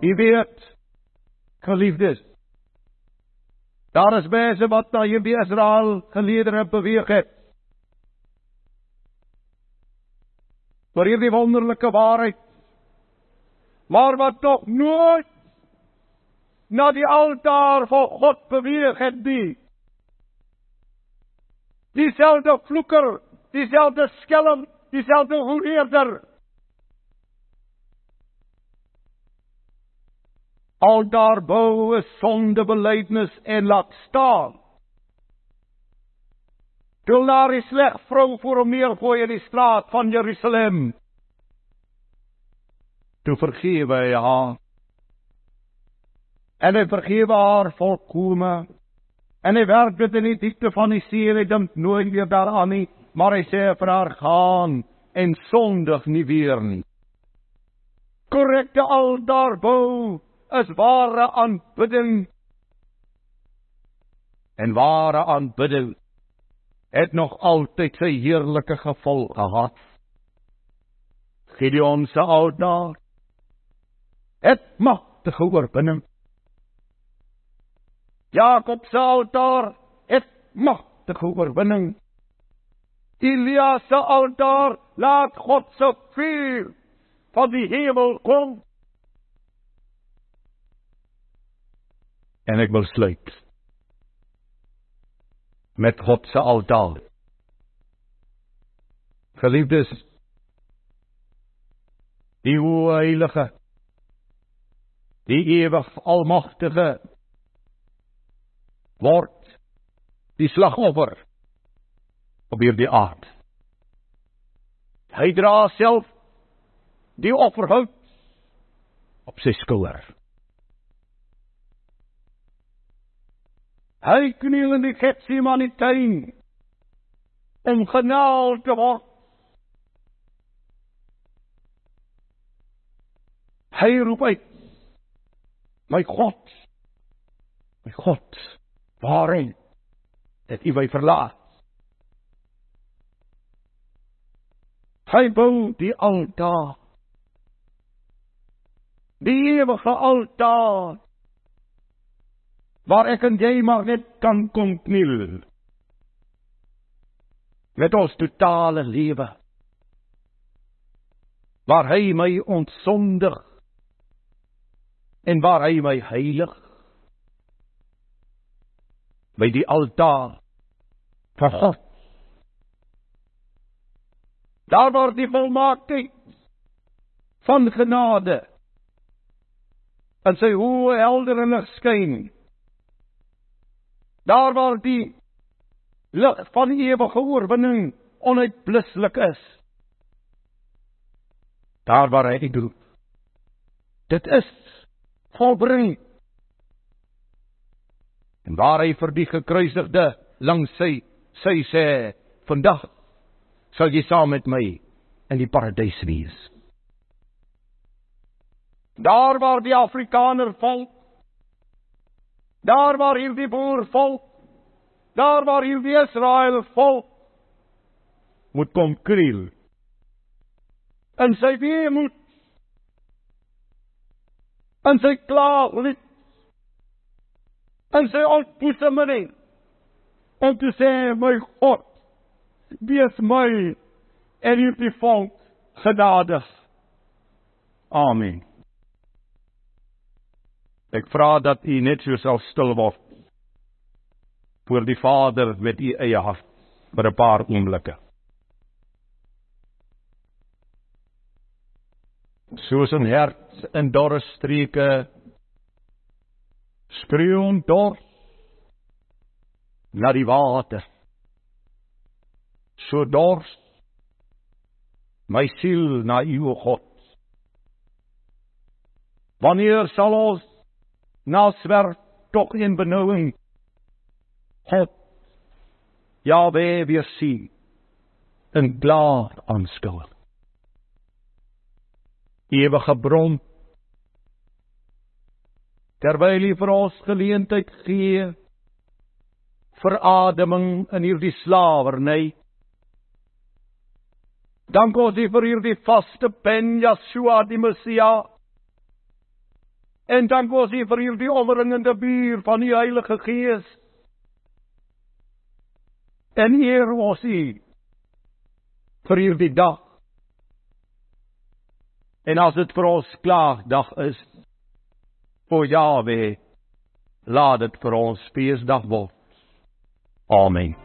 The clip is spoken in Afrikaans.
U weet, geliefdes, daar is mense wat na hierdie Israel geleedere beweeg het. Vir hierdie wonderlike waarheid. Maar wat tog nooit na die altaar van God beweeg het nie. Dieselfde vloeker, dieselfde skelm, dieselfde hoereerder. Altaar bou 'n sondebelydenis en laat staan. Toe daar is sleg vrou voor hom neergooi in die straat van Jerusalem. Toe vergewe hy haar en hy vergewe haar volkome. En hy werk dit in die diepte van die see en hy dink nooit weer daaraan nie, maar hy sê vir haar gaan en sondig nie weer nie. Korrekte altaar bou is ware aanbidding. En ware aanbidding het nog altyd sy heerlike gevolg gehad. Gideon se altaar het magtige oorwinning Jakob se altaar het magtige oorwinning. Elia se altaar laat God se vuur van die hemel kom. En ek wil sluit met God se altaar. Geliefdes, die heilige, die ewig almagtige word die slagoffer op hierdie aard. Hy dra self die offerhout op sy skouer. Hy kniel in die Getsemane tuin om genaal te word. Hy roep uit: My God, my God, waarheen het u my verlaat? Hy bou die altaar. Die ewige altaar waar ek en jy maar net kan kom kniel. Met ons totale lewe. Waar hy my ontsondig en waar hy my heilig by die altaar van God. Daar word die volmaaktheid van genade en sy hoe helder en lig skyn. Daar waar die lig van die ewige oorwinning onuitbluslik is. Daar waar hy doen. Dit is volbring en waar hy vir die gekruisigde langs sy sy sê vandag sal jy saam met my in die paradys wees daar waar die afrikaner volk daar waar hierdie boer volk daar waar hierdie israel volk moet kom kriel. En sy weemoed en sy klaar lied en sy ontboeseming om te sê my God wees my en hierdie volk genadig. Amen ek vra dat u net so sal stil word voor die Vader met u eie hart vir 'n paar oomblikke soos 'n hert in dorre streke skreeu dors na die water. So dors my siel na u God. Wanneer sal ons na swer tog in benouing het ja we weer sien en glad aanskou. Ewige bron. Terwyl hy vir ons geleentheid gee vir ademing in hierdie slawerny. Dank ons vir hierdie vaste pen Yeshua die Messia En dank ons U vir hierdie omringende buur van die Heilige Gees. En eer ons U vir hierdie dag. En as dit vir ons klaagdag is, vir Jahwe, laat dit vir ons feesdag word. Amen.